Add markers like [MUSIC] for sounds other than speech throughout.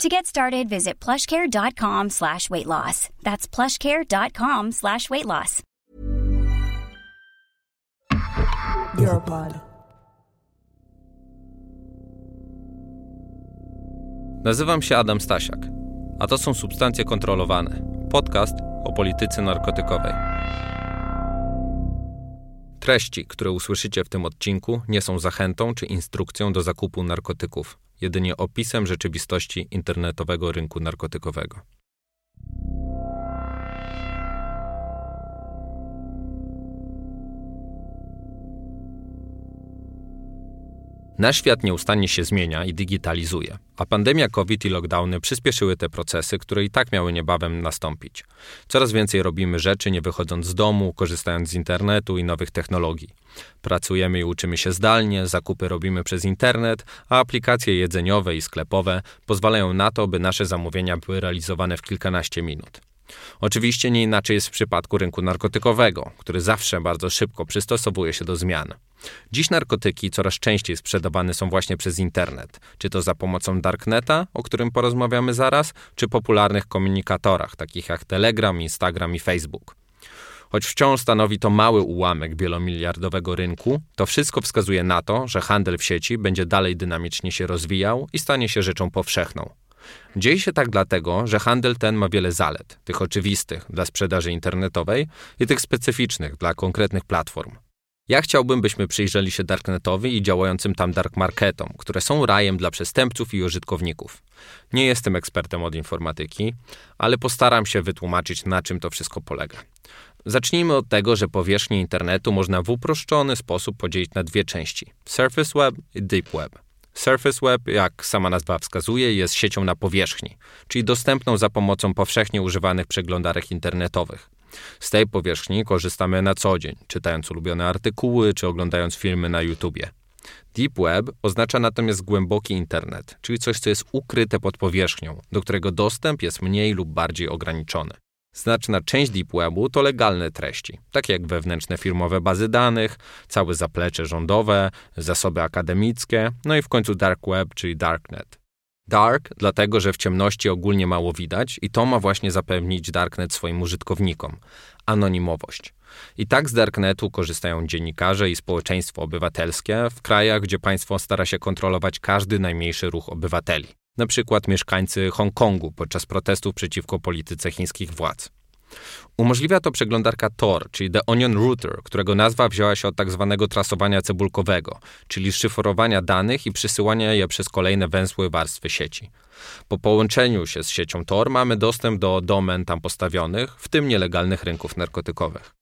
To get started, visit plushcare.com slash weight loss. That's plushcare.com slash weight loss. Europod. Nazywam się Adam Stasiak, a to są Substancje Kontrolowane, podcast o polityce narkotykowej. Treści, które usłyszycie w tym odcinku, nie są zachętą czy instrukcją do zakupu narkotyków, jedynie opisem rzeczywistości internetowego rynku narkotykowego. Nasz świat nieustannie się zmienia i digitalizuje, a pandemia COVID i lockdowny przyspieszyły te procesy, które i tak miały niebawem nastąpić. Coraz więcej robimy rzeczy nie wychodząc z domu, korzystając z internetu i nowych technologii. Pracujemy i uczymy się zdalnie, zakupy robimy przez internet, a aplikacje jedzeniowe i sklepowe pozwalają na to, by nasze zamówienia były realizowane w kilkanaście minut. Oczywiście nie inaczej jest w przypadku rynku narkotykowego, który zawsze bardzo szybko przystosowuje się do zmian. Dziś narkotyki coraz częściej sprzedawane są właśnie przez internet, czy to za pomocą darkneta, o którym porozmawiamy zaraz, czy popularnych komunikatorach, takich jak Telegram, Instagram i Facebook. Choć wciąż stanowi to mały ułamek wielomiliardowego rynku, to wszystko wskazuje na to, że handel w sieci będzie dalej dynamicznie się rozwijał i stanie się rzeczą powszechną. Dzieje się tak dlatego, że handel ten ma wiele zalet, tych oczywistych dla sprzedaży internetowej i tych specyficznych dla konkretnych platform. Ja chciałbym, byśmy przyjrzeli się darknetowi i działającym tam dark marketom, które są rajem dla przestępców i użytkowników. Nie jestem ekspertem od informatyki, ale postaram się wytłumaczyć, na czym to wszystko polega. Zacznijmy od tego, że powierzchnię internetu można w uproszczony sposób podzielić na dwie części: Surface Web i Deep Web. Surface Web, jak sama nazwa wskazuje, jest siecią na powierzchni, czyli dostępną za pomocą powszechnie używanych przeglądarek internetowych. Z tej powierzchni korzystamy na co dzień, czytając ulubione artykuły czy oglądając filmy na YouTubie. Deep Web oznacza natomiast głęboki internet, czyli coś, co jest ukryte pod powierzchnią, do którego dostęp jest mniej lub bardziej ograniczony. Znaczna część Deep Webu to legalne treści, takie jak wewnętrzne firmowe bazy danych, całe zaplecze rządowe, zasoby akademickie, no i w końcu Dark Web, czyli Darknet. Dark, dlatego że w ciemności ogólnie mało widać i to ma właśnie zapewnić Darknet swoim użytkownikom anonimowość. I tak z Darknetu korzystają dziennikarze i społeczeństwo obywatelskie w krajach, gdzie państwo stara się kontrolować każdy najmniejszy ruch obywateli na przykład mieszkańcy Hongkongu podczas protestów przeciwko polityce chińskich władz. Umożliwia to przeglądarka Tor, czyli The Onion Router, którego nazwa wzięła się od tak zwanego trasowania cebulkowego, czyli szyfrowania danych i przesyłania je przez kolejne węzłe warstwy sieci. Po połączeniu się z siecią Tor mamy dostęp do domen tam postawionych, w tym nielegalnych rynków narkotykowych.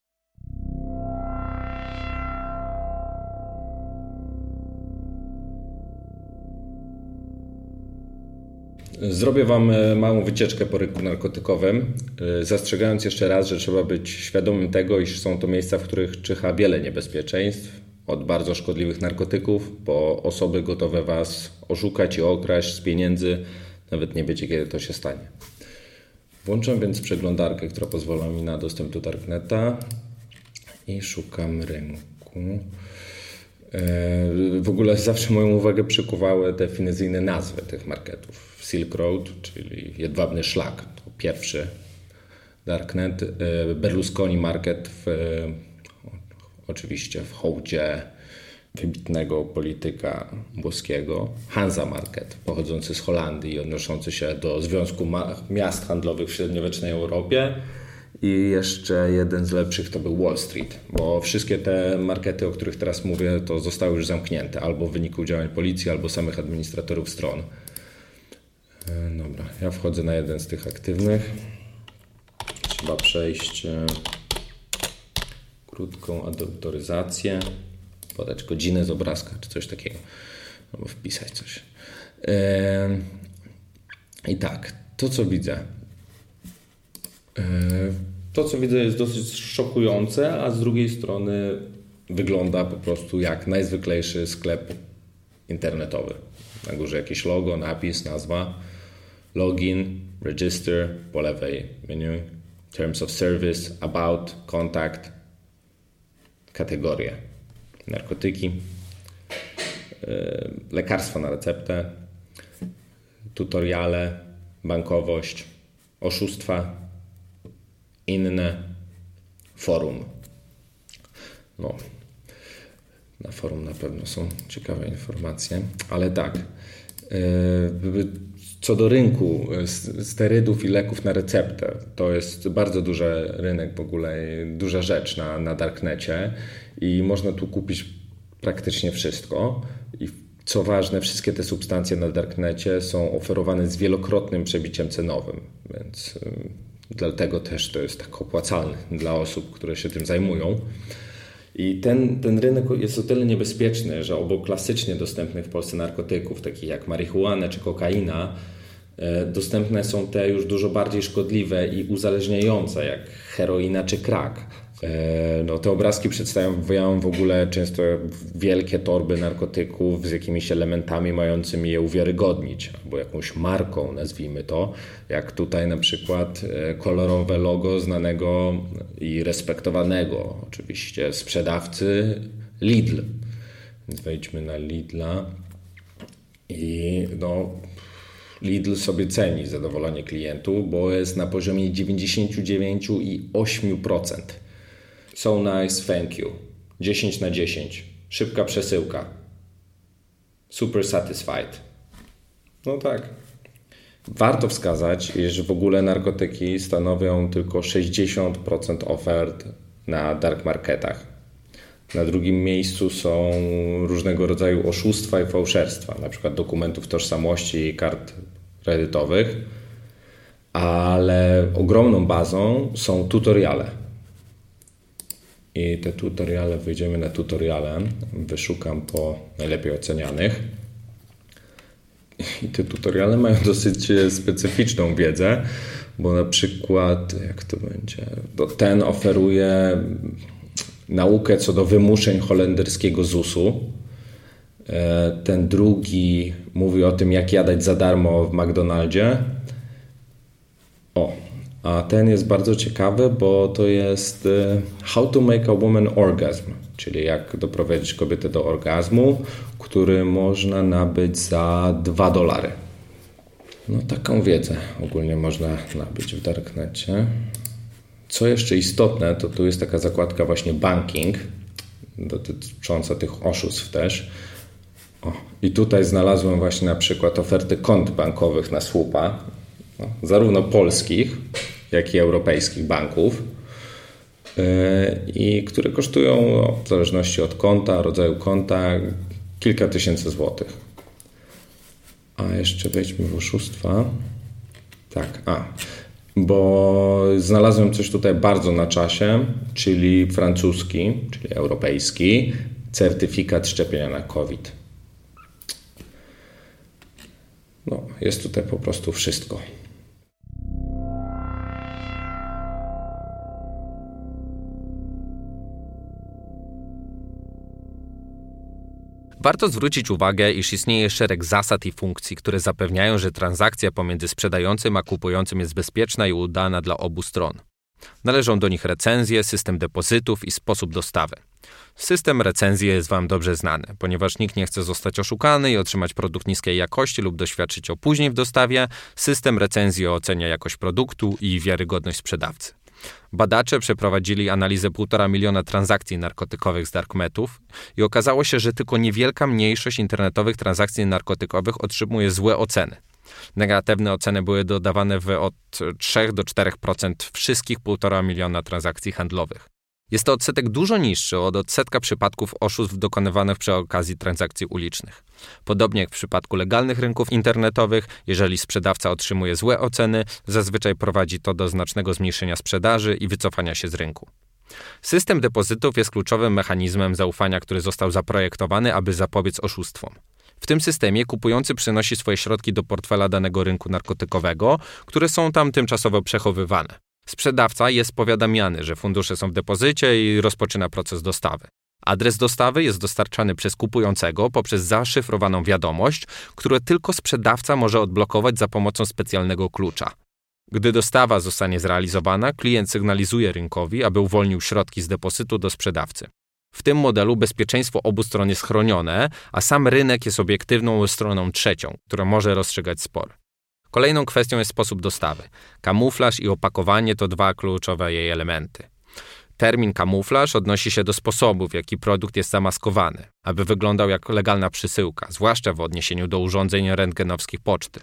Zrobię Wam e, małą wycieczkę po rynku narkotykowym, e, zastrzegając jeszcze raz, że trzeba być świadomym tego, iż są to miejsca, w których czyha wiele niebezpieczeństw, od bardzo szkodliwych narkotyków, po osoby gotowe Was oszukać i okraść z pieniędzy, nawet nie wiecie, kiedy to się stanie. Włączam więc przeglądarkę, która pozwala mi na dostęp do Darkneta i szukam rynku. E, w ogóle zawsze moją uwagę przykuwały definicyjne nazwy tych marketów. Silk Road, czyli jedwabny szlak, to pierwszy Darknet. E, Berlusconi Market, w, oczywiście w hołdzie wybitnego polityka włoskiego. Hansa Market, pochodzący z Holandii i odnoszący się do Związku Miast Handlowych w średniowiecznej Europie. I jeszcze jeden z lepszych to był Wall Street, bo wszystkie te markety, o których teraz mówię, to zostały już zamknięte albo w wyniku działań policji, albo samych administratorów stron. E, dobra, ja wchodzę na jeden z tych aktywnych. Trzeba przejść e, krótką autoryzację, podać godzinę z obrazka czy coś takiego, albo wpisać coś. I tak, to co widzę. to, co widzę, jest dosyć szokujące, a z drugiej strony wygląda po prostu jak najzwyklejszy sklep internetowy. Na górze jakieś logo, napis, nazwa, login, register, po lewej menu, terms of service, about, contact, kategorie, narkotyki, e, lekarstwa na receptę, tutoriale, bankowość, oszustwa, inne, forum. No, na forum na pewno są ciekawe informacje, ale tak. E, co do rynku sterydów i leków na receptę, to jest bardzo duży rynek w ogóle, duża rzecz na, na Darknecie i można tu kupić praktycznie wszystko. I co ważne, wszystkie te substancje na Darknecie są oferowane z wielokrotnym przebiciem cenowym, więc dlatego też to jest tak opłacalne dla osób, które się tym zajmują. I ten, ten rynek jest o tyle niebezpieczny, że obok klasycznie dostępnych w Polsce narkotyków, takich jak marihuana czy kokaina, e, dostępne są te już dużo bardziej szkodliwe i uzależniające, jak heroina czy crack. E, no, te obrazki przedstawiają w ogóle często wielkie torby narkotyków z jakimiś elementami mającymi je uwiarygodnić, albo jakąś marką, nazwijmy to, jak tutaj na przykład e, kolorowe logo znanego i respektowanego oczywiście sprzedawcy Lidl. Więc wejdźmy na Lidla i no, Lidl sobie ceni zadowolenie klientów, bo jest na poziomie 99,8%. So nice, thank you. 10 na 10. Szybka przesyłka. Super satisfied. No tak. Warto wskazać, iż w ogóle narkotyki stanowią tylko 60% ofert na dark marketach. Na drugim miejscu są różnego rodzaju oszustwa i fałszerstwa, przykład dokumentów tożsamości i kart kredytowych, ale ogromną bazą są tutoriale i te tutoriale, wyjdziemy na tutoriale, wyszukam po najlepiej ocenianych. I te tutoriale mają [LAUGHS] dosyć specyficzną wiedzę, bo na przykład, jak to będzie, to ten oferuje naukę co do wymuszeń holenderskiego ZUS-u. E, ten drugi mówi o tym, jak jadać za darmo w McDonaldzie. O, a ten jest bardzo ciekawy, bo to jest e, How to make a woman orgasm, czyli jak doprowadzić kobietę do orgazmu, który można nabyć za 2 dolary. No taką wiedzę ogólnie można nabyć w Darknecie. Co jeszcze istotne, to tu jest taka zakładka właśnie banking, dotycząca tych oszustw też. O, I tutaj znalazłem właśnie na przykład oferty kont bankowych na słupa, no, zarówno polskich, jak i europejskich banków, e, i które kosztują no, w zależności od konta, rodzaju konta, kilka tysięcy złotych. A jeszcze wejdźmy w oszustwa. Tak, a. Bo znalazłem coś tutaj bardzo na czasie, czyli francuski, czyli europejski certyfikat szczepienia na COVID. No, jest tutaj po prostu wszystko. Warto zwrócić uwagę, iż istnieje szereg zasad i funkcji, które zapewniają, że transakcja pomiędzy sprzedającym a kupującym jest bezpieczna i udana dla obu stron. Należą do nich recenzje, system depozytów i sposób dostawy. System recenzji jest Wam dobrze znany, ponieważ nikt nie chce zostać oszukany i otrzymać produkt niskiej jakości lub doświadczyć opóźnień w dostawie. System recenzji ocenia jakość produktu i wiarygodność sprzedawcy. Badacze przeprowadzili analizę 1,5 miliona transakcji narkotykowych z darkmetów i okazało się, że tylko niewielka mniejszość internetowych transakcji narkotykowych otrzymuje złe oceny. Negatywne oceny były dodawane w od 3 do 4% wszystkich 1,5 miliona transakcji handlowych. Jest to odsetek dużo niższy od odsetka przypadków oszustw dokonywanych przy okazji transakcji ulicznych. Podobnie jak w przypadku legalnych rynków internetowych, jeżeli sprzedawca otrzymuje złe oceny, zazwyczaj prowadzi to do znacznego zmniejszenia sprzedaży i wycofania się z rynku. System depozytów jest kluczowym mechanizmem zaufania, który został zaprojektowany, aby zapobiec oszustwom. W tym systemie kupujący przynosi swoje środki do portfela danego rynku narkotykowego, które są tam tymczasowo przechowywane. Sprzedawca jest powiadamiany, że fundusze są w depozycie i rozpoczyna proces dostawy. Adres dostawy jest dostarczany przez kupującego poprzez zaszyfrowaną wiadomość, którą tylko sprzedawca może odblokować za pomocą specjalnego klucza. Gdy dostawa zostanie zrealizowana, klient sygnalizuje rynkowi, aby uwolnił środki z depozytu do sprzedawcy. W tym modelu bezpieczeństwo obu stron jest chronione, a sam rynek jest obiektywną stroną trzecią, która może rozstrzygać spor. Kolejną kwestią jest sposób dostawy. Kamuflaż i opakowanie to dwa kluczowe jej elementy. Termin kamuflaż odnosi się do sposobu, w jaki produkt jest zamaskowany, aby wyglądał jak legalna przysyłka, zwłaszcza w odniesieniu do urządzeń rentgenowskich poczty.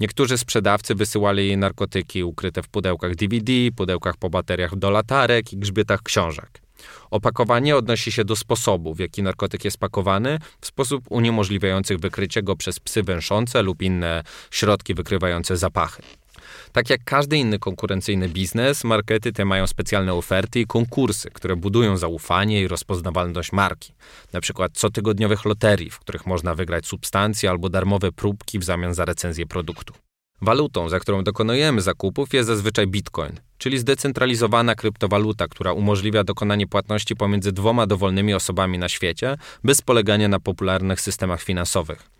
Niektórzy sprzedawcy wysyłali jej narkotyki ukryte w pudełkach DVD, pudełkach po bateriach do latarek i grzbietach książek. Opakowanie odnosi się do sposobu, w jaki narkotyk jest pakowany, w sposób uniemożliwiający wykrycie go przez psy węszące lub inne środki wykrywające zapachy. Tak jak każdy inny konkurencyjny biznes, markety te mają specjalne oferty i konkursy, które budują zaufanie i rozpoznawalność marki. Na przykład cotygodniowych loterii, w których można wygrać substancje albo darmowe próbki w zamian za recenzję produktu. Walutą, za którą dokonujemy zakupów, jest zazwyczaj bitcoin, czyli zdecentralizowana kryptowaluta, która umożliwia dokonanie płatności pomiędzy dwoma dowolnymi osobami na świecie bez polegania na popularnych systemach finansowych.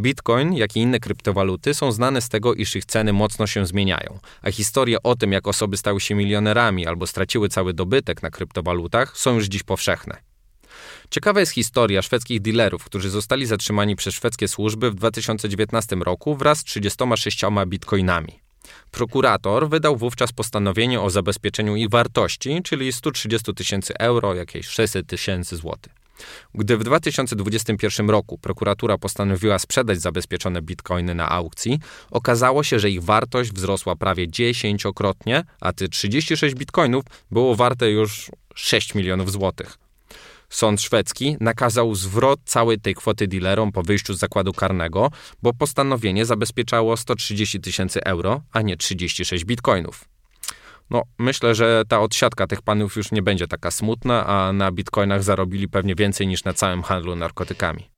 Bitcoin, jak i inne kryptowaluty są znane z tego, iż ich ceny mocno się zmieniają, a historie o tym, jak osoby stały się milionerami albo straciły cały dobytek na kryptowalutach, są już dziś powszechne. Ciekawa jest historia szwedzkich dealerów, którzy zostali zatrzymani przez szwedzkie służby w 2019 roku wraz z 36 bitcoinami. Prokurator wydał wówczas postanowienie o zabezpieczeniu ich wartości, czyli 130 tysięcy euro, jakieś 600 tysięcy złotych. Gdy w 2021 roku prokuratura postanowiła sprzedać zabezpieczone bitcoiny na aukcji, okazało się, że ich wartość wzrosła prawie dziesięciokrotnie, a te 36 bitcoinów było warte już 6 milionów złotych. Sąd szwedzki nakazał zwrot całej tej kwoty dealerom po wyjściu z zakładu karnego, bo postanowienie zabezpieczało 130 tysięcy euro, a nie 36 bitcoinów. No, myślę, że ta odsiadka tych panów już nie będzie taka smutna, a na bitcoinach zarobili pewnie więcej niż na całym handlu narkotykami.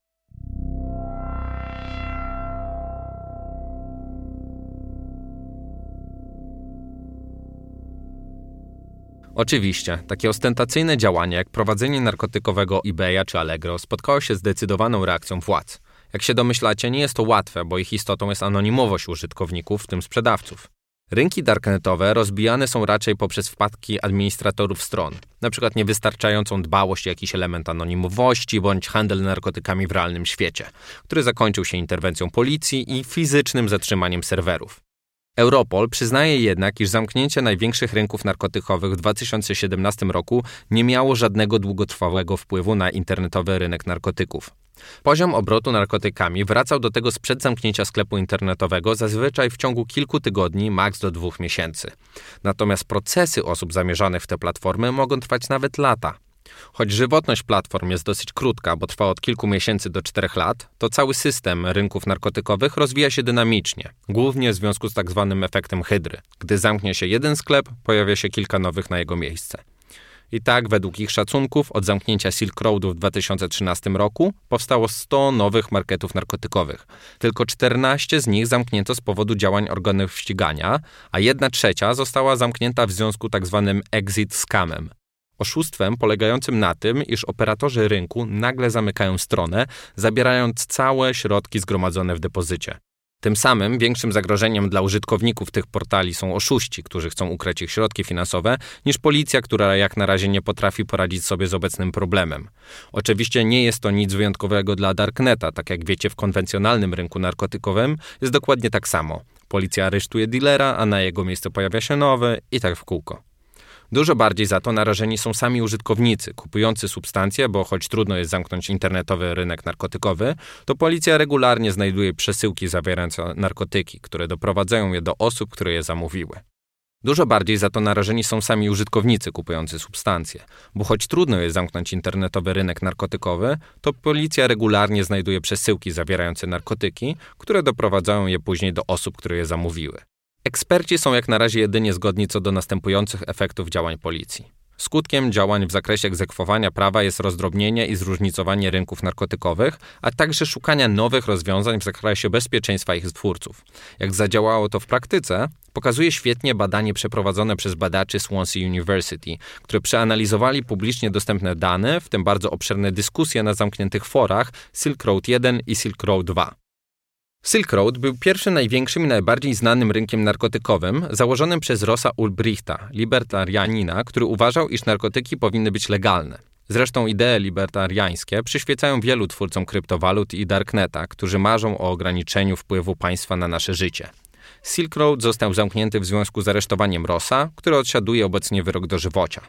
Oczywiście, takie ostentacyjne działanie jak prowadzenie narkotykowego eBaya czy Allegro spotkało się z zdecydowaną reakcją władz. Jak się domyślacie, nie jest to łatwe, bo ich istotą jest anonimowość użytkowników, w tym sprzedawców. Rynki darknetowe rozbijane są raczej poprzez wpadki administratorów stron, np. niewystarczającą dbałość o jakiś element anonimowości bądź handel narkotykami w realnym świecie, który zakończył się interwencją policji i fizycznym zatrzymaniem serwerów. Europol przyznaje jednak, iż zamknięcie największych rynków narkotykowych w 2017 roku nie miało żadnego długotrwałego wpływu na internetowy rynek narkotyków. Poziom obrotu narkotykami wracał do tego sprzed zamknięcia sklepu internetowego zazwyczaj w ciągu kilku tygodni, maks do dwóch miesięcy. Natomiast procesy osób zamierzanych w te platformy mogą trwać nawet lata. Choć żywotność platform jest dosyć krótka, bo trwa od kilku miesięcy do czterech lat, to cały system rynków narkotykowych rozwija się dynamicznie, głównie w związku z tak zwanym efektem hydry. Gdy zamknie się jeden sklep, pojawia się kilka nowych na jego miejsce. I tak, według ich szacunków, od zamknięcia Silk Roadu w 2013 roku powstało 100 nowych marketów narkotykowych. Tylko 14 z nich zamknięto z powodu działań organów ścigania, a jedna trzecia została zamknięta w związku tzw. Tak exit scamem. Oszustwem polegającym na tym, iż operatorzy rynku nagle zamykają stronę, zabierając całe środki zgromadzone w depozycie. Tym samym większym zagrożeniem dla użytkowników tych portali są oszuści, którzy chcą ukrać ich środki finansowe, niż policja, która jak na razie nie potrafi poradzić sobie z obecnym problemem. Oczywiście nie jest to nic wyjątkowego dla Darkneta, tak jak wiecie, w konwencjonalnym rynku narkotykowym jest dokładnie tak samo. Policja aresztuje dealera, a na jego miejsce pojawia się nowy i tak w kółko. Dużo bardziej za to narażeni są sami użytkownicy, kupujący substancje, bo choć trudno jest zamknąć internetowy rynek narkotykowy, to policja regularnie znajduje przesyłki zawierające narkotyki, które doprowadzają je do osób, które je zamówiły. Dużo bardziej za to narażeni są sami użytkownicy kupujący substancje, bo choć trudno jest zamknąć internetowy rynek narkotykowy, to policja regularnie znajduje przesyłki zawierające narkotyki, które doprowadzają je później do osób, które je zamówiły. Eksperci są jak na razie jedynie zgodni co do następujących efektów działań policji. Skutkiem działań w zakresie egzekwowania prawa jest rozdrobnienie i zróżnicowanie rynków narkotykowych, a także szukania nowych rozwiązań w zakresie bezpieczeństwa ich twórców. Jak zadziałało to w praktyce, pokazuje świetnie badanie przeprowadzone przez badaczy Swansea University, które przeanalizowali publicznie dostępne dane, w tym bardzo obszerne dyskusje na zamkniętych forach Silk Road 1 i Silk Road 2. Silk Road był pierwszym największym i najbardziej znanym rynkiem narkotykowym założonym przez Rossa Ulbrichta, libertarianina, który uważał, iż narkotyki powinny być legalne. Zresztą idee libertariańskie przyświecają wielu twórcom kryptowalut i darkneta, którzy marzą o ograniczeniu wpływu państwa na nasze życie. Silk Road został zamknięty w związku z aresztowaniem Rossa, który odsiaduje obecnie wyrok dożywocia.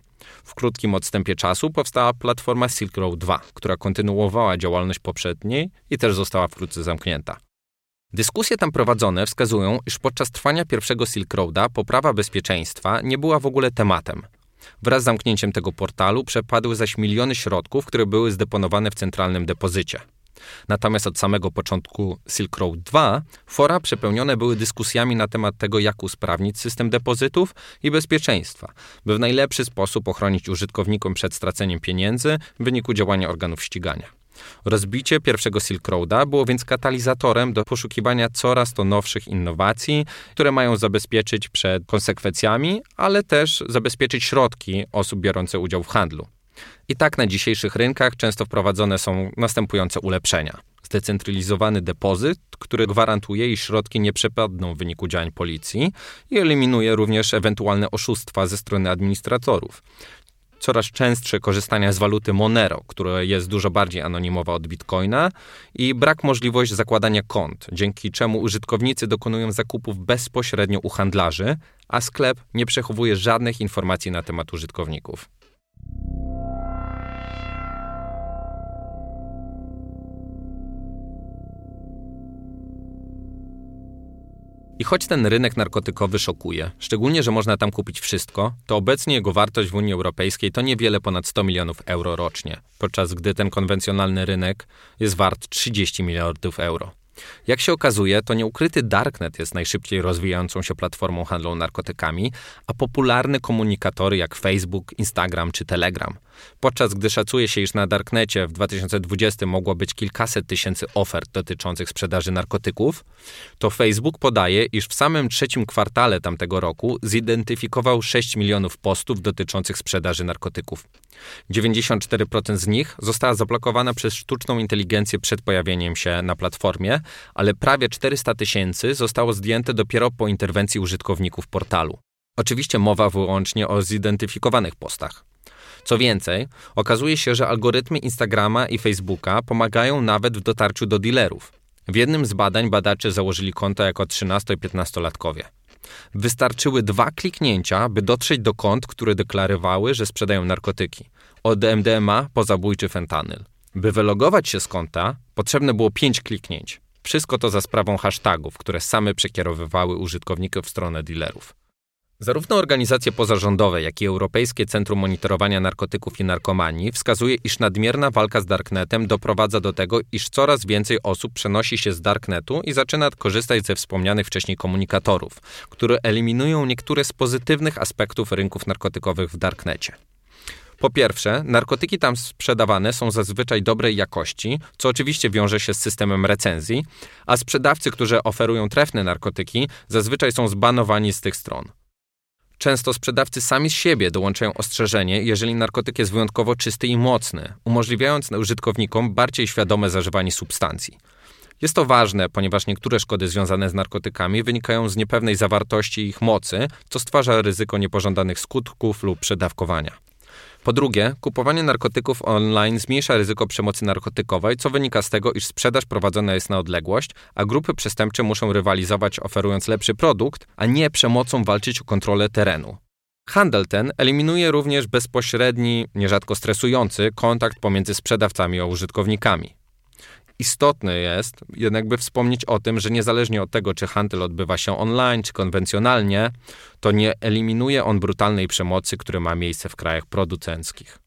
W krótkim odstępie czasu powstała platforma Silk Road 2, która kontynuowała działalność poprzedniej i też została wkrótce zamknięta. Dyskusje tam prowadzone wskazują, iż podczas trwania pierwszego Silk Roada poprawa bezpieczeństwa nie była w ogóle tematem. Wraz z zamknięciem tego portalu przepadły zaś miliony środków, które były zdeponowane w centralnym depozycie. Natomiast od samego początku Silk Road 2 fora przepełnione były dyskusjami na temat tego, jak usprawnić system depozytów i bezpieczeństwa, by w najlepszy sposób ochronić użytkownikom przed straceniem pieniędzy w wyniku działania organów ścigania. Rozbicie pierwszego Silk Roada było więc katalizatorem do poszukiwania coraz to nowszych innowacji, które mają zabezpieczyć przed konsekwencjami, ale też zabezpieczyć środki osób biorących udział w handlu. I tak na dzisiejszych rynkach często wprowadzone są następujące ulepszenia. Zdecentralizowany depozyt, który gwarantuje, iż środki nie przepadną w wyniku działań policji i eliminuje również ewentualne oszustwa ze strony administratorów coraz częstsze korzystania z waluty Monero, która jest dużo bardziej anonimowa od Bitcoina i brak możliwości zakładania kont, dzięki czemu użytkownicy dokonują zakupów bezpośrednio u handlarzy, a sklep nie przechowuje żadnych informacji na temat użytkowników. I choć ten rynek narkotykowy szokuje, szczególnie, że można tam kupić wszystko, to obecnie jego wartość w Unii Europejskiej to niewiele ponad 100 milionów euro rocznie, podczas gdy ten konwencjonalny rynek jest wart 30 miliardów euro. Jak się okazuje, to nieukryty darknet jest najszybciej rozwijającą się platformą handlu narkotykami, a popularne komunikatory jak Facebook, Instagram czy Telegram. Podczas gdy szacuje się, iż na darknecie w 2020 mogło być kilkaset tysięcy ofert dotyczących sprzedaży narkotyków, to Facebook podaje, iż w samym trzecim kwartale tamtego roku zidentyfikował 6 milionów postów dotyczących sprzedaży narkotyków. 94% z nich została zablokowana przez sztuczną inteligencję przed pojawieniem się na platformie, ale prawie 400 tysięcy zostało zdjęte dopiero po interwencji użytkowników portalu. Oczywiście mowa wyłącznie o zidentyfikowanych postach. Co więcej, okazuje się, że algorytmy Instagrama i Facebooka pomagają nawet w dotarciu do dealerów. W jednym z badań badacze założyli konta jako 13 i 15-latkowie. Wystarczyły dwa kliknięcia, by dotrzeć do kont, które deklarowały, że sprzedają narkotyki. Od MDMA po zabójczy fentanyl. By wylogować się z konta, potrzebne było pięć kliknięć. Wszystko to za sprawą hashtagów, które same przekierowywały użytkowników w stronę dealerów. Zarówno organizacje pozarządowe, jak i Europejskie Centrum Monitorowania Narkotyków i Narkomanii wskazuje, iż nadmierna walka z darknetem doprowadza do tego, iż coraz więcej osób przenosi się z darknetu i zaczyna korzystać ze wspomnianych wcześniej komunikatorów, które eliminują niektóre z pozytywnych aspektów rynków narkotykowych w darknecie. Po pierwsze, narkotyki tam sprzedawane są zazwyczaj dobrej jakości, co oczywiście wiąże się z systemem recenzji, a sprzedawcy, którzy oferują trefne narkotyki, zazwyczaj są zbanowani z tych stron. Często sprzedawcy sami z siebie dołączają ostrzeżenie, jeżeli narkotyk jest wyjątkowo czysty i mocny, umożliwiając użytkownikom bardziej świadome zażywanie substancji. Jest to ważne, ponieważ niektóre szkody związane z narkotykami wynikają z niepewnej zawartości ich mocy, co stwarza ryzyko niepożądanych skutków lub przedawkowania. Po drugie, kupowanie narkotyków online zmniejsza ryzyko przemocy narkotykowej, co wynika z tego, iż sprzedaż prowadzona jest na odległość, a grupy przestępcze muszą rywalizować oferując lepszy produkt, a nie przemocą walczyć o kontrolę terenu. Handel ten eliminuje również bezpośredni, nierzadko stresujący kontakt pomiędzy sprzedawcami a użytkownikami. Istotne jest jednak, by wspomnieć o tym, że niezależnie od tego, czy handel odbywa się online czy konwencjonalnie, to nie eliminuje on brutalnej przemocy, która ma miejsce w krajach producenckich.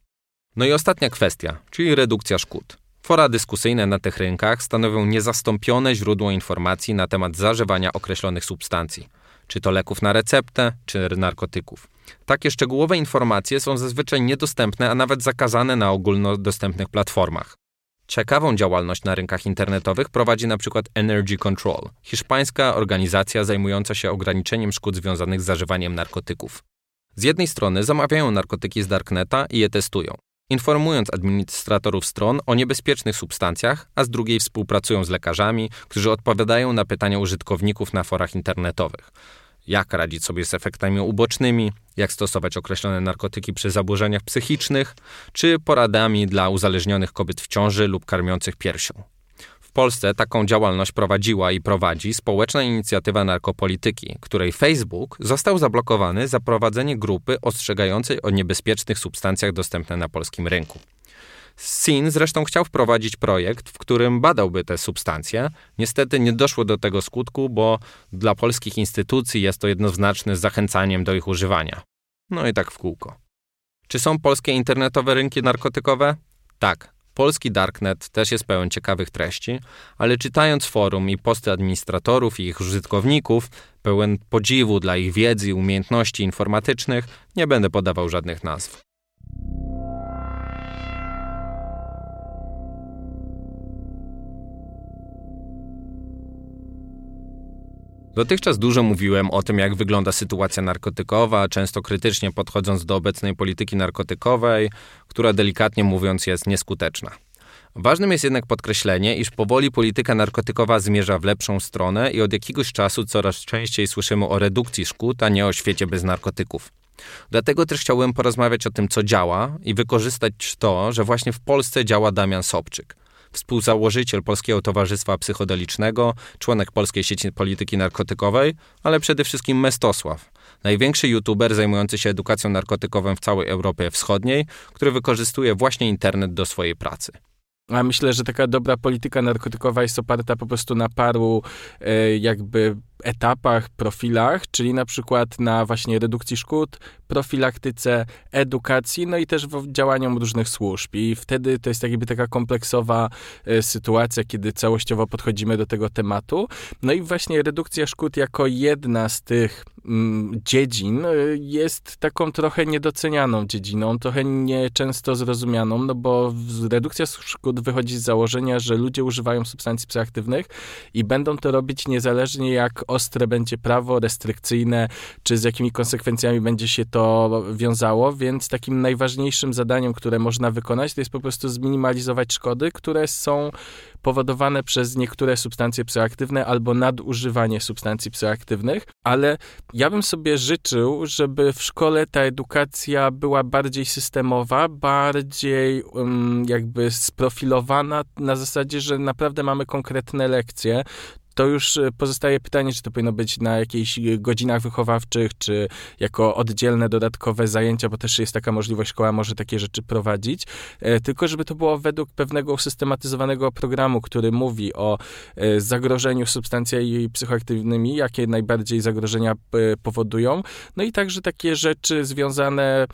No i ostatnia kwestia, czyli redukcja szkód. Fora dyskusyjne na tych rynkach stanowią niezastąpione źródło informacji na temat zażywania określonych substancji, czy to leków na receptę, czy narkotyków. Takie szczegółowe informacje są zazwyczaj niedostępne, a nawet zakazane na ogólnodostępnych platformach. Ciekawą działalność na rynkach internetowych prowadzi przykład Energy Control, hiszpańska organizacja zajmująca się ograniczeniem szkód związanych z zażywaniem narkotyków. Z jednej strony zamawiają narkotyki z darkneta i je testują, informując administratorów stron o niebezpiecznych substancjach, a z drugiej współpracują z lekarzami, którzy odpowiadają na pytania użytkowników na forach internetowych jak radzić sobie z efektami ubocznymi, jak stosować określone narkotyki przy zaburzeniach psychicznych, czy poradami dla uzależnionych kobiet w ciąży lub karmiących piersią. W Polsce taką działalność prowadziła i prowadzi społeczna inicjatywa narkopolityki, której Facebook został zablokowany za prowadzenie grupy ostrzegającej o niebezpiecznych substancjach dostępnych na polskim rynku. Sin zresztą chciał wprowadzić projekt, w którym badałby te substancje. Niestety nie doszło do tego skutku, bo dla polskich instytucji jest to jednoznaczne zachęcaniem do ich używania. No i tak w kółko. Czy są polskie internetowe rynki narkotykowe? Tak. Polski darknet też jest pełen ciekawych treści, ale czytając forum i posty administratorów i ich użytkowników, pełen podziwu dla ich wiedzy i umiejętności informatycznych, nie będę podawał żadnych nazw. Dotychczas dużo mówiłem o tym, jak wygląda sytuacja narkotykowa, często krytycznie podchodząc do obecnej polityki narkotykowej, która delikatnie mówiąc jest nieskuteczna. Ważnym jest jednak podkreślenie, iż powoli polityka narkotykowa zmierza w lepszą stronę i od jakiegoś czasu coraz częściej słyszymy o redukcji szkód, a nie o świecie bez narkotyków. Dlatego też chciałbym porozmawiać o tym, co działa i wykorzystać to, że właśnie w Polsce działa Damian Sobczyk współzałożyciel Polskiego Towarzystwa Psychodelicznego, członek Polskiej Sieci Polityki Narkotykowej, ale przede wszystkim Mestosław, największy youtuber zajmujący się edukacją narkotykową w całej Europie Wschodniej, który wykorzystuje właśnie internet do swojej pracy. A myślę, że taka dobra polityka narkotykowa jest oparta po prostu na paru e, jakby etapach, profilach, czyli na przykład na właśnie redukcji szkód, profilaktyce, edukacji, no i też w działaniom różnych służb. I wtedy to jest jakby taka kompleksowa e, sytuacja, kiedy całościowo podchodzimy do tego tematu. No i właśnie redukcja szkód jako jedna z tych mm, dziedzin e, jest taką trochę niedocenianą dziedziną, trochę nieczęsto zrozumianą, no bo redukcja szkód wychodzi z założenia, że ludzie używają substancji psychoaktywnych i będą to robić niezależnie jak ostre będzie prawo, restrykcyjne, czy z jakimi konsekwencjami będzie się to wiązało, więc takim najważniejszym zadaniem, które można wykonać, to jest po prostu zminimalizować szkody, które są powodowane przez niektóre substancje psychoaktywne albo nadużywanie substancji psychoaktywnych, ale ja bym sobie życzył, żeby w szkole ta edukacja była bardziej systemowa, bardziej um, jakby sprofilowana na zasadzie, że naprawdę mamy konkretne lekcje to już e, pozostaje pytanie, czy to powinno być na jakichś e, godzinach wychowawczych, czy jako oddzielne, dodatkowe zajęcia, bo też jest taka możliwość, szkoła może takie rzeczy prowadzić, e, tylko żeby to było według pewnego usystematyzowanego programu, który mówi o zagrożeniu substancjami psychoaktywnymi, jakie najbardziej zagrożenia powodują, no i także takie rzeczy związane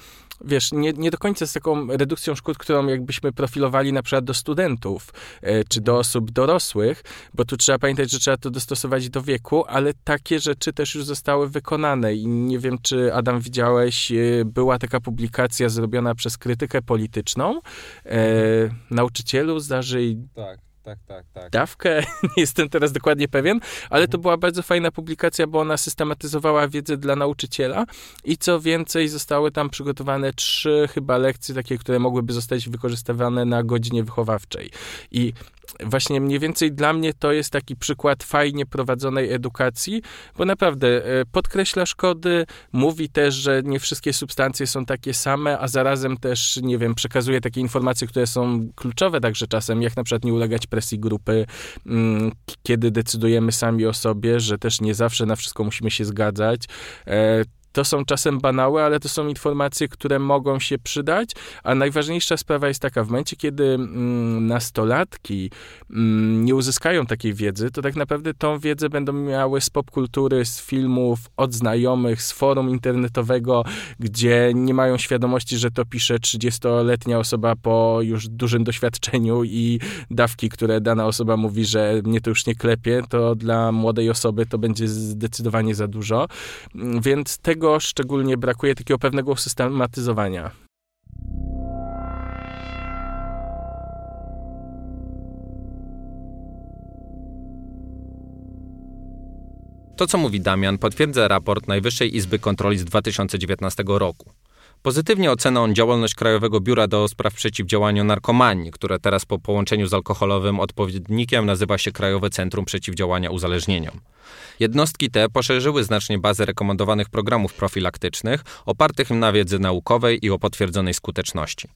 wiesz, nie, nie do końca z taką redukcją szkód, którą jakbyśmy profilowali na przykład do studentów, e, czy do osób dorosłych, bo tu trzeba pamiętać, że trzeba to dostosować do wieku, ale takie rzeczy też już zostały wykonane i nie wiem, czy Adam widziałeś, e, była taka publikacja zrobiona przez krytykę polityczną, e, nauczycielu zdarzy... Tak tak, tak, tak. dawkę, [LAUGHS] nie jestem teraz dokładnie pewien, ale to była bardzo fajna publikacja, bo ona systematyzowała wiedzę dla nauczyciela i co więcej, zostały tam przygotowane trzy chyba lekcje takie, które mogłyby zostać wykorzystywane na godzinie wychowawczej. I właśnie mniej więcej dla mnie to jest taki przykład fajnie prowadzonej edukacji, bo naprawdę e, podkreśla szkody, mówi też, że nie wszystkie substancje są takie same, a zarazem też, nie wiem, przekazuje takie informacje, które są kluczowe także czasem, jak na przykład nie ulegać presji grupy, mm, kiedy decydujemy sami o sobie, że też nie zawsze na wszystko musimy się zgadzać. To są czasem banały, ale to są informacje, które mogą się przydać, a najważniejsza sprawa jest taka, w momencie, kiedy mm, nastolatki mm, nie uzyskają takiej wiedzy, to tak naprawdę tą wiedzę będą miały z popkultury, z filmów, od znajomych, z forum internetowego, gdzie nie mają świadomości, że to pisze 30-letnia osoba po już dużym doświadczeniu i dawki, które dana osoba mówi, że mnie to już nie klepie, to dla młodej osoby to będzie zdecydowanie za dużo. Więc tego szczególnie brakuje takiego pewnego systematyzowania. To, co mówi Damian, potwierdza raport Najwyższej Izby Kontroli z 2019 roku. Pozytywnie ocena on działalność Krajowego Biura do Spraw Przeciwdziałania Narkomanii, które teraz po połączeniu z alkoholowym odpowiednikiem nazywa się Krajowe Centrum Przeciwdziałania Uzależnieniom. Jednostki te poszerzyły znacznie bazę rekomendowanych programów profilaktycznych opartych na wiedzy naukowej i o potwierdzonej skuteczności.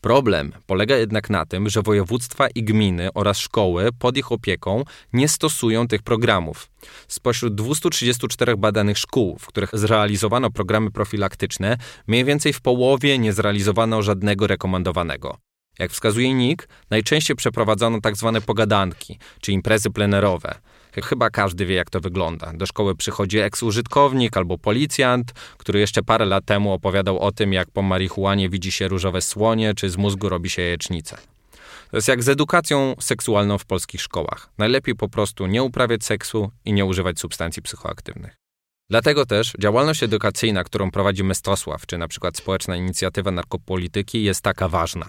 Problem polega jednak na tym, że województwa i gminy oraz szkoły pod ich opieką nie stosują tych programów. Spośród 234 badanych szkół, w których zrealizowano programy profilaktyczne, mniej więcej w połowie nie zrealizowano żadnego rekomendowanego. Jak wskazuje NIK, najczęściej przeprowadzono tzw. Tak pogadanki, czy imprezy plenerowe. Chyba każdy wie, jak to wygląda. Do szkoły przychodzi eks-użytkownik albo policjant, który jeszcze parę lat temu opowiadał o tym, jak po marihuanie widzi się różowe słonie, czy z mózgu robi się jajecznicę. To jest jak z edukacją seksualną w polskich szkołach. Najlepiej po prostu nie uprawiać seksu i nie używać substancji psychoaktywnych. Dlatego też działalność edukacyjna, którą prowadzi Mestosław, czy na przykład społeczna inicjatywa narkopolityki jest taka ważna.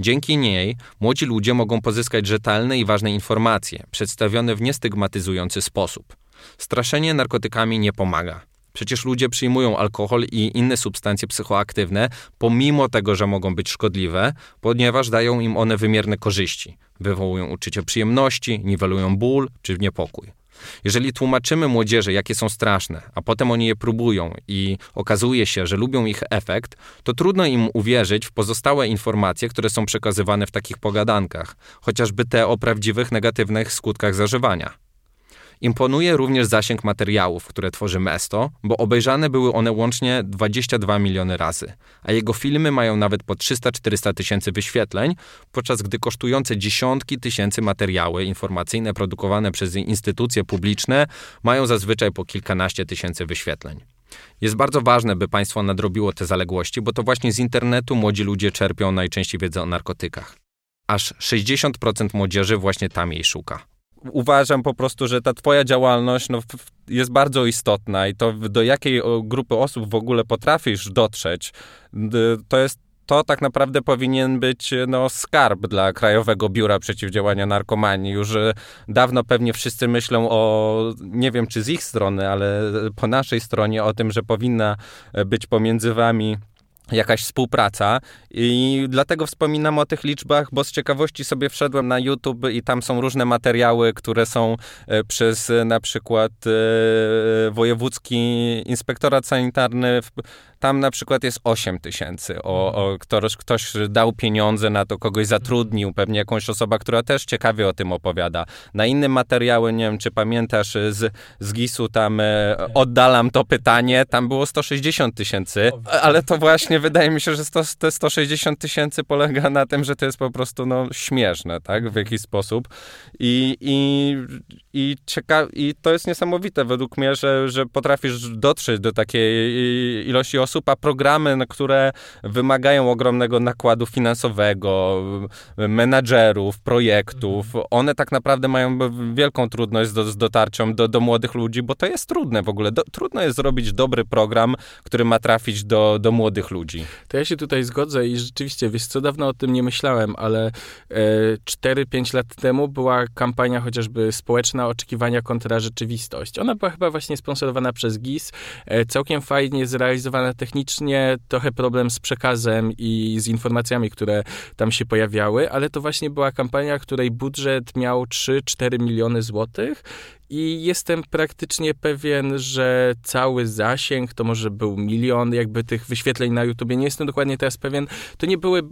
Dzięki niej młodzi ludzie mogą pozyskać rzetelne i ważne informacje, przedstawione w niestygmatyzujący sposób. Straszenie narkotykami nie pomaga. Przecież ludzie przyjmują alkohol i inne substancje psychoaktywne, pomimo tego, że mogą być szkodliwe, ponieważ dają im one wymierne korzyści. Wywołują uczucie przyjemności, niwelują ból czy niepokój. Jeżeli tłumaczymy młodzieży, jakie są straszne, a potem oni je próbują i okazuje się, że lubią ich efekt, to trudno im uwierzyć w pozostałe informacje, które są przekazywane w takich pogadankach, chociażby te o prawdziwych negatywnych skutkach zażywania. Imponuje również zasięg materiałów, które tworzy Mesto, bo obejrzane były one łącznie 22 miliony razy, a jego filmy mają nawet po 300-400 tysięcy wyświetleń, podczas gdy kosztujące dziesiątki tysięcy materiały informacyjne produkowane przez instytucje publiczne mają zazwyczaj po kilkanaście tysięcy wyświetleń. Jest bardzo ważne, by państwo nadrobiło te zaległości, bo to właśnie z internetu młodzi ludzie czerpią najczęściej wiedzę o narkotykach. Aż 60% młodzieży właśnie tam jej szuka uważam po prostu, że ta twoja działalność no, jest bardzo istotna i to do jakiej grupy osób w ogóle potrafisz dotrzeć, to jest to tak naprawdę powinien być no, skarb dla Krajowego Biura Przeciwdziałania Narkomanii. Już e, dawno pewnie wszyscy myślą o, nie wiem czy z ich strony, ale po naszej stronie o tym, że powinna być pomiędzy wami jakaś współpraca i dlatego wspominam o tych liczbach, bo z ciekawości sobie wszedłem na YouTube i tam są różne materiały, które są e, przez e, na przykład e, Wojewódzki Inspektorat Sanitarny tam na przykład jest 8 tysięcy. O, o ktoś, ktoś dał pieniądze na to, kogoś zatrudnił, pewnie jakąś osoba, która też ciekawie o tym opowiada. Na innym materiały, nie wiem, czy pamiętasz, z, z GIS-u tam e, oddalam to pytanie, tam było 160 tysięcy, ale to właśnie wydaje mi się, że sto, te 160 tysięcy polega na tym, że to jest po prostu no, śmieszne, tak, w jakiś sposób. I, i, i, cieka- i to jest niesamowite według mnie, że, że potrafisz dotrzeć do takiej ilości osób, a programy, które wymagają ogromnego nakładu finansowego, menadżerów, projektów, one tak naprawdę mają wielką trudność do, z dotarciem do, do młodych ludzi, bo to jest trudne w ogóle. Do, trudno jest zrobić dobry program, który ma trafić do, do młodych ludzi. To ja się tutaj zgodzę i rzeczywiście, wiesz co, dawno o tym nie myślałem, ale e, 4-5 lat temu była kampania chociażby społeczna oczekiwania kontra rzeczywistość. Ona była chyba właśnie sponsorowana przez GIS, e, całkiem fajnie zrealizowana technicznie trochę problem z przekazem i z informacjami, które tam się pojawiały, ale to właśnie była kampania, której budżet miał 3-4 miliony złotych i jestem praktycznie pewien, że cały zasięg to może był milion jakby tych wyświetleń na YouTubie. Nie jestem dokładnie teraz pewien. To nie były,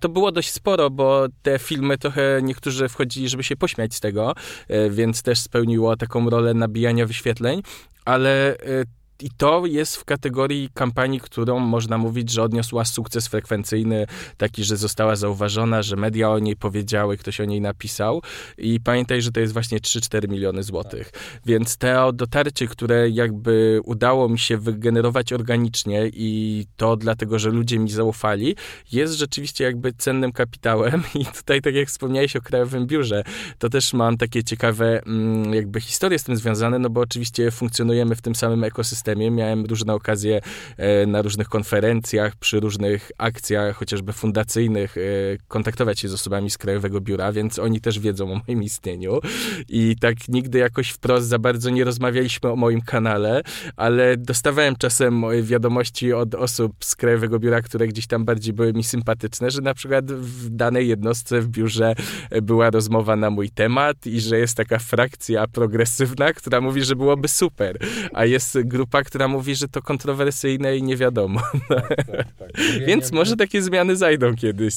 to było dość sporo, bo te filmy trochę niektórzy wchodzili, żeby się pośmiać z tego, e, więc też spełniło taką rolę nabijania wyświetleń ale e, i to jest w kategorii kampanii, którą można mówić, że odniosła sukces frekwencyjny, taki, że została zauważona, że media o niej powiedziały, ktoś o niej napisał. I pamiętaj, że to jest właśnie 3-4 miliony złotych. Więc to dotarcie, które jakby udało mi się wygenerować organicznie i to dlatego, że ludzie mi zaufali, jest rzeczywiście jakby cennym kapitałem. [LAUGHS] I tutaj, tak jak wspomniałeś o Krajowym Biurze, to też mam takie ciekawe mm, jakby historie z tym związane, no bo oczywiście funkcjonujemy w tym samym ekosystemie systemie. Miałem różne okazje e, na różnych konferencjach, przy różnych akcjach, chociażby fundacyjnych, e, kontaktować się z osobami z Krajowego Biura, więc oni też wiedzą o moim istnieniu. I tak nigdy jakoś wprost za bardzo nie rozmawialiśmy o moim kanale, ale dostawałem czasem wiadomości od osób z Krajowego Biura, które gdzieś tam bardziej były mi sympatyczne, że na przykład w danej jednostce w biurze była rozmowa na mój temat i że jest taka frakcja progresywna, która mówi, że byłoby super, a jest grupa, która mówi, że to kontrowersyjne i nie wiadomo. Tak, tak, tak. [LAUGHS] Więc może takie zmiany zajdą kiedyś.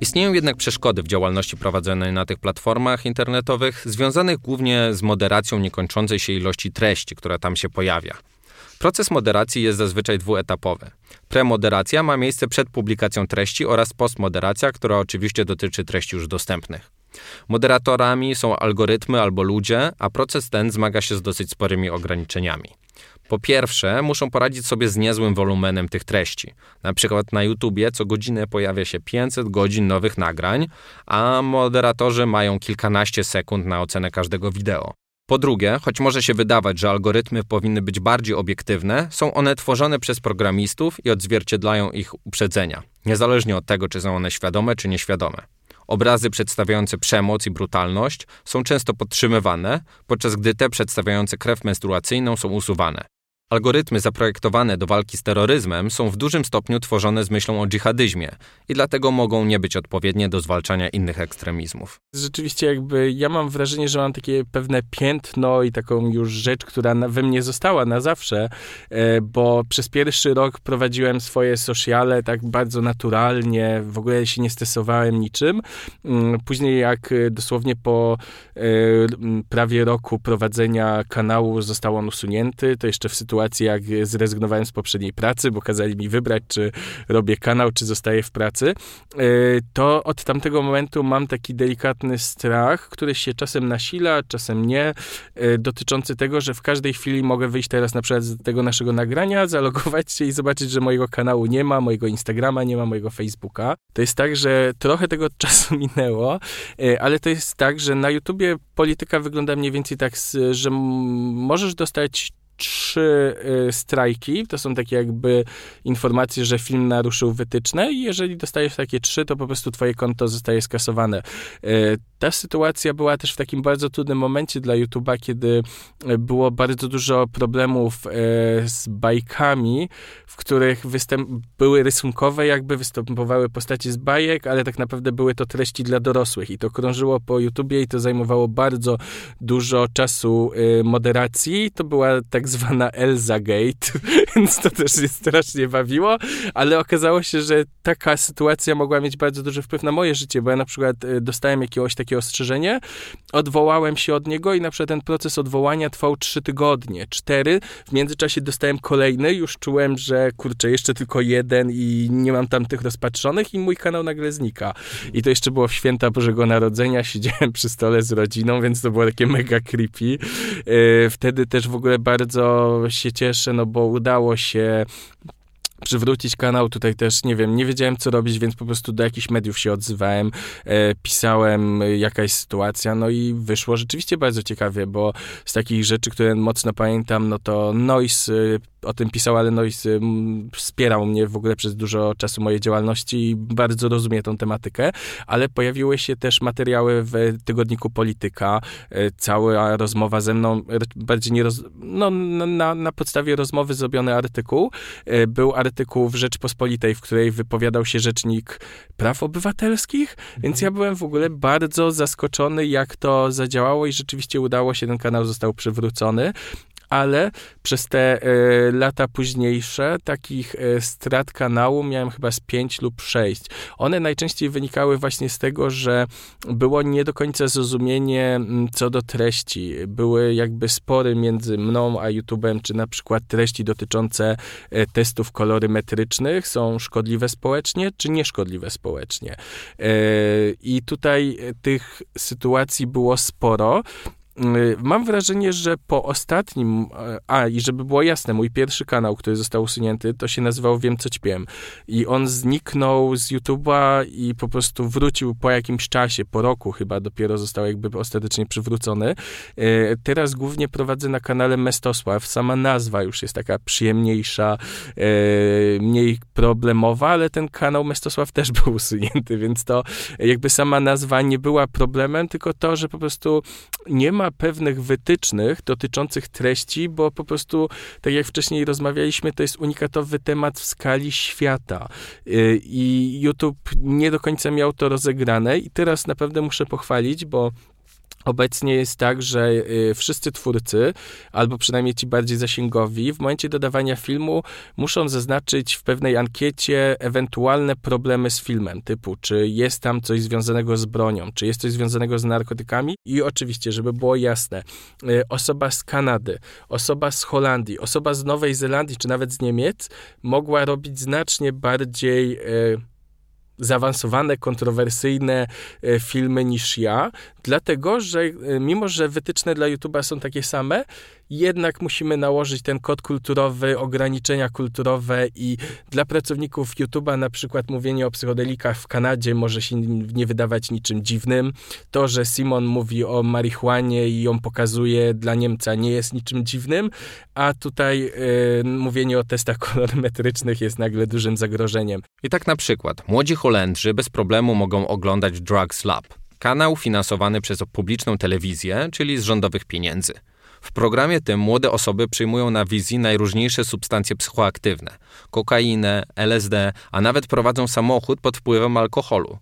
Istnieją jednak przeszkody w działalności prowadzonej na tych platformach internetowych, związanych głównie z moderacją niekończącej się ilości treści, która tam się pojawia. Proces moderacji jest zazwyczaj dwuetapowy. Premoderacja ma miejsce przed publikacją treści oraz postmoderacja, która oczywiście dotyczy treści już dostępnych. Moderatorami są algorytmy albo ludzie, a proces ten zmaga się z dosyć sporymi ograniczeniami. Po pierwsze, muszą poradzić sobie z niezłym wolumenem tych treści. Na przykład na YouTubie co godzinę pojawia się 500 godzin nowych nagrań, a moderatorzy mają kilkanaście sekund na ocenę każdego wideo. Po drugie, choć może się wydawać, że algorytmy powinny być bardziej obiektywne, są one tworzone przez programistów i odzwierciedlają ich uprzedzenia, niezależnie od tego, czy są one świadome czy nieświadome. Obrazy przedstawiające przemoc i brutalność są często podtrzymywane, podczas gdy te przedstawiające krew menstruacyjną są usuwane. Algorytmy zaprojektowane do walki z terroryzmem są w dużym stopniu tworzone z myślą o dżihadyzmie i dlatego mogą nie być odpowiednie do zwalczania innych ekstremizmów. Rzeczywiście jakby ja mam wrażenie, że mam takie pewne piętno i taką już rzecz, która we mnie została na zawsze, e, bo przez pierwszy rok prowadziłem swoje sociale tak bardzo naturalnie, w ogóle się nie stresowałem niczym. Mm, później jak dosłownie po e, prawie roku prowadzenia kanału został on usunięty, to jeszcze w sytuacji sytuacji, jak zrezygnowałem z poprzedniej pracy, bo kazali mi wybrać, czy robię kanał, czy zostaję w pracy, e, to od tamtego momentu mam taki delikatny strach, który się czasem nasila, czasem nie, e, dotyczący tego, że w każdej chwili mogę wyjść teraz na przykład z tego naszego nagrania, [LAUGHS] zalogować się i zobaczyć, że mojego kanału nie ma, mojego Instagrama nie ma, mojego Facebooka. To jest tak, że trochę tego [LAUGHS] czasu minęło, e, ale to jest tak, że na YouTubie polityka wygląda mniej więcej tak, że możesz dostać trzy y, strajki, to są takie jakby informacje, że film naruszył wytyczne i jeżeli dostajesz takie trzy, to po prostu twoje konto zostaje skasowane. Y, ta sytuacja była też w takim bardzo trudnym momencie dla YouTube'a, kiedy było bardzo dużo problemów y, z bajkami, w których występ były rysunkowe, jakby występowały postacie z bajek, ale tak naprawdę były to treści dla dorosłych i to krążyło po YouTubie i to zajmowało bardzo dużo czasu moderacji. To była tak zwana Elza Gate, [LAUGHS] więc to też się strasznie bawiło, ale okazało się, że taka sytuacja mogła mieć bardzo duży wpływ na moje życie, bo ja na przykład y, dostałem jakiegoś takie ostrzeżenie, odwołałem się od niego i na przykład ten proces odwołania trwał trzy tygodnie, cztery, w międzyczasie dostałem kolejny, już czułem, że kurczę, jeszcze tylko jeden i nie mam tam tych rozpatrzonych i mój kanał nagle znika. I to jeszcze było w święta Bożego Narodzenia, siedziałem przy stole z rodziną, więc to było takie mega creepy. Y, wtedy też w ogóle bardzo bardzo się cieszę, no bo udało się przywrócić kanał. Tutaj też nie wiem, nie wiedziałem co robić, więc po prostu do jakichś mediów się odzywałem, e, pisałem jakaś sytuacja, no i wyszło rzeczywiście bardzo ciekawie, bo z takich rzeczy, które mocno pamiętam, no to Noise o tym pisał, ale Noise wspierał mnie w ogóle przez dużo czasu mojej działalności i bardzo rozumie tą tematykę, ale pojawiły się też materiały w tygodniku Polityka, e, cała rozmowa ze mną, bardziej nie roz... no, na, na podstawie rozmowy zrobiony artykuł, e, był artykuł w Rzeczpospolitej, w której wypowiadał się rzecznik praw obywatelskich, więc ja byłem w ogóle bardzo zaskoczony, jak to zadziałało i rzeczywiście udało się, ten kanał został przywrócony ale przez te y, lata późniejsze takich y, strat kanału miałem chyba z pięć lub sześć. One najczęściej wynikały właśnie z tego, że było nie do końca zrozumienie m, co do treści. Były jakby spory między mną a YouTube'em, czy na przykład treści dotyczące y, testów kolorymetrycznych są szkodliwe społecznie, czy nieszkodliwe społecznie. I tutaj tych sytuacji było sporo. Mam wrażenie, że po ostatnim, a i żeby było jasne, mój pierwszy kanał, który został usunięty, to się nazywał Wiem co ćpiem i on zniknął z YouTube'a i po prostu wrócił po jakimś czasie, po roku chyba dopiero został jakby ostatecznie przywrócony. Teraz głównie prowadzę na kanale Mestosław, sama nazwa już jest taka przyjemniejsza, mniej problemowa, ale ten kanał Mestosław też [LAUGHS] był usunięty, więc to jakby sama nazwa nie była problemem, tylko to, że po prostu nie ma pewnych wytycznych dotyczących treści, bo po prostu, tak jak wcześniej rozmawialiśmy, to jest unikatowy temat w skali świata. Y, I YouTube nie do końca miał to rozegrane, i teraz naprawdę muszę pochwalić, bo Obecnie jest tak, że y, wszyscy twórcy, albo przynajmniej ci bardziej zasięgowi, w momencie dodawania filmu muszą zaznaczyć w pewnej ankiecie ewentualne problemy z filmem, typu czy jest tam coś związanego z bronią, czy jest coś związanego z narkotykami i oczywiście, żeby było jasne, y, osoba z Kanady, osoba z Holandii, osoba z Nowej Zelandii, czy nawet z Niemiec mogła robić znacznie bardziej y, zaawansowane, kontrowersyjne e, filmy niż ja, dlatego że e, mimo, że wytyczne dla YouTube'a są takie same, jednak musimy nałożyć ten kod kulturowy, ograniczenia kulturowe i dla pracowników YouTube'a na przykład mówienie o psychodelikach w Kanadzie może się nie wydawać niczym dziwnym. To, że Simon mówi o marihuanie i ją pokazuje dla Niemca nie jest niczym dziwnym, a tutaj yy, mówienie o testach [LAUGHS] kolorymetrycznych jest nagle dużym zagrożeniem. I tak na przykład młodzi Holendrzy bez problemu mogą oglądać Drugs Lab, kanał finansowany przez publiczną telewizję, czyli z rządowych pieniędzy. W programie tym młode osoby przyjmują na wizji najróżniejsze substancje psychoaktywne kokainę, LSD, a nawet prowadzą samochód pod wpływem alkoholu.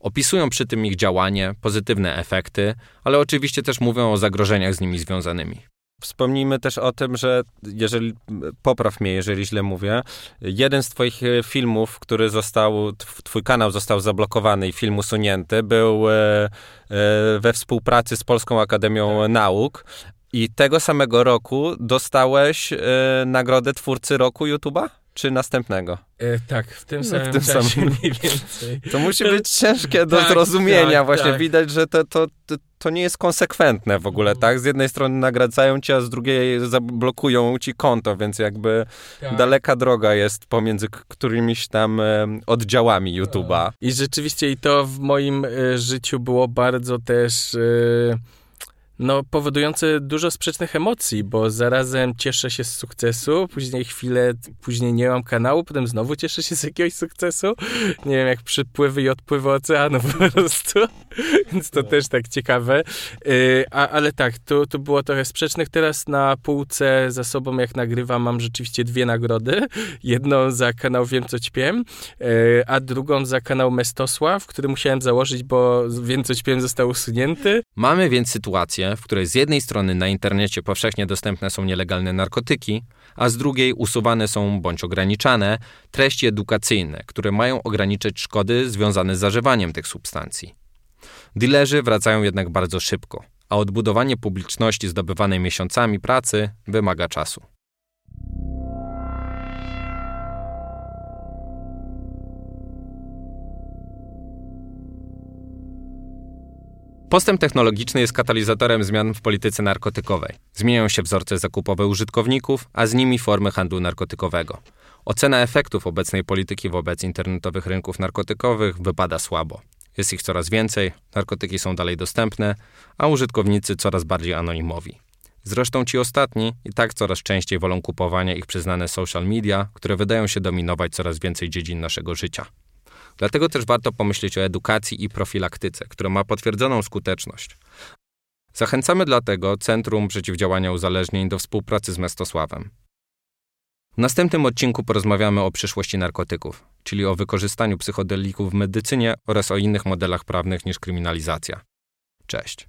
Opisują przy tym ich działanie, pozytywne efekty, ale oczywiście też mówią o zagrożeniach z nimi związanymi. Wspomnijmy też o tym, że jeżeli, popraw mnie, jeżeli źle mówię, jeden z twoich e, filmów, który został, twój kanał został zablokowany i film usunięty, był e, e, we współpracy z Polską Akademią Nauk, i tego samego roku dostałeś e, nagrodę twórcy roku YouTube'a? Czy następnego? E, tak, w tym samym no, w tym czasie samym. mniej więcej. To musi być ciężkie do tak, zrozumienia. Tak, Właśnie tak. widać, że to, to, to nie jest konsekwentne w ogóle, tak? Z jednej strony nagradzają cię, a z drugiej zablokują ci konto, więc jakby tak. daleka droga jest pomiędzy którymiś tam e, oddziałami YouTube'a. I rzeczywiście i to w moim e, życiu było bardzo też... E, no, powodujące dużo sprzecznych emocji, bo zarazem cieszę się z sukcesu, później chwilę, później nie mam kanału, potem znowu cieszę się z jakiegoś sukcesu. Nie wiem, jak przypływy i odpływy oceanu po prostu. [LAUGHS] Więc to no. też tak ciekawe. Yy, a, ale tak, tu, tu było trochę sprzecznych. Teraz na półce za sobą, jak nagrywam, mam rzeczywiście dwie nagrody. Jedną za kanał Wiem Co Ćpiem, yy, a drugą za kanał Mestosław, który musiałem założyć, bo Wiem Co Ćpiem został usunięty. Mamy więc sytuację, w której z jednej strony na internecie powszechnie dostępne są nielegalne narkotyki, a z drugiej usuwane są bądź ograniczane treści edukacyjne, które mają ograniczyć szkody związane z zażywaniem tych substancji. Dilerzy wracają jednak bardzo szybko, a odbudowanie publiczności zdobywanej miesiącami pracy wymaga czasu. Postęp technologiczny jest katalizatorem zmian w polityce narkotykowej. Zmieniają się wzorce zakupowe użytkowników, a z nimi formy handlu narkotykowego. Ocena efektów obecnej polityki wobec internetowych rynków narkotykowych wypada słabo. Jest ich coraz więcej, narkotyki są dalej dostępne, a użytkownicy coraz bardziej anonimowi. Zresztą ci ostatni i tak coraz częściej wolą kupowania ich przyznane social media, które wydają się dominować coraz więcej dziedzin naszego życia. Dlatego też warto pomyśleć o edukacji i profilaktyce, która ma potwierdzoną skuteczność. Zachęcamy dlatego Centrum Przeciwdziałania Uzależnień do współpracy z Mestosławem. W następnym odcinku porozmawiamy o przyszłości narkotyków, czyli o wykorzystaniu psychodelików w medycynie oraz o innych modelach prawnych niż kryminalizacja. Cześć.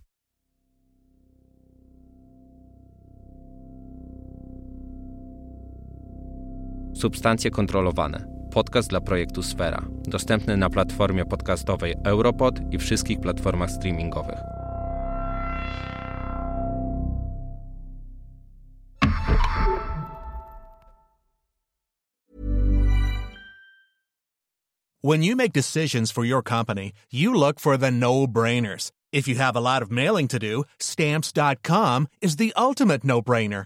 Substancje kontrolowane podcast dla projektu Sfera, dostępny na platformie podcastowej Europod i wszystkich platformach streamingowych. When you make decisions for your company, you look for the no brainers. If you have a lot of mailing to do, stamps.com is the ultimate no brainer.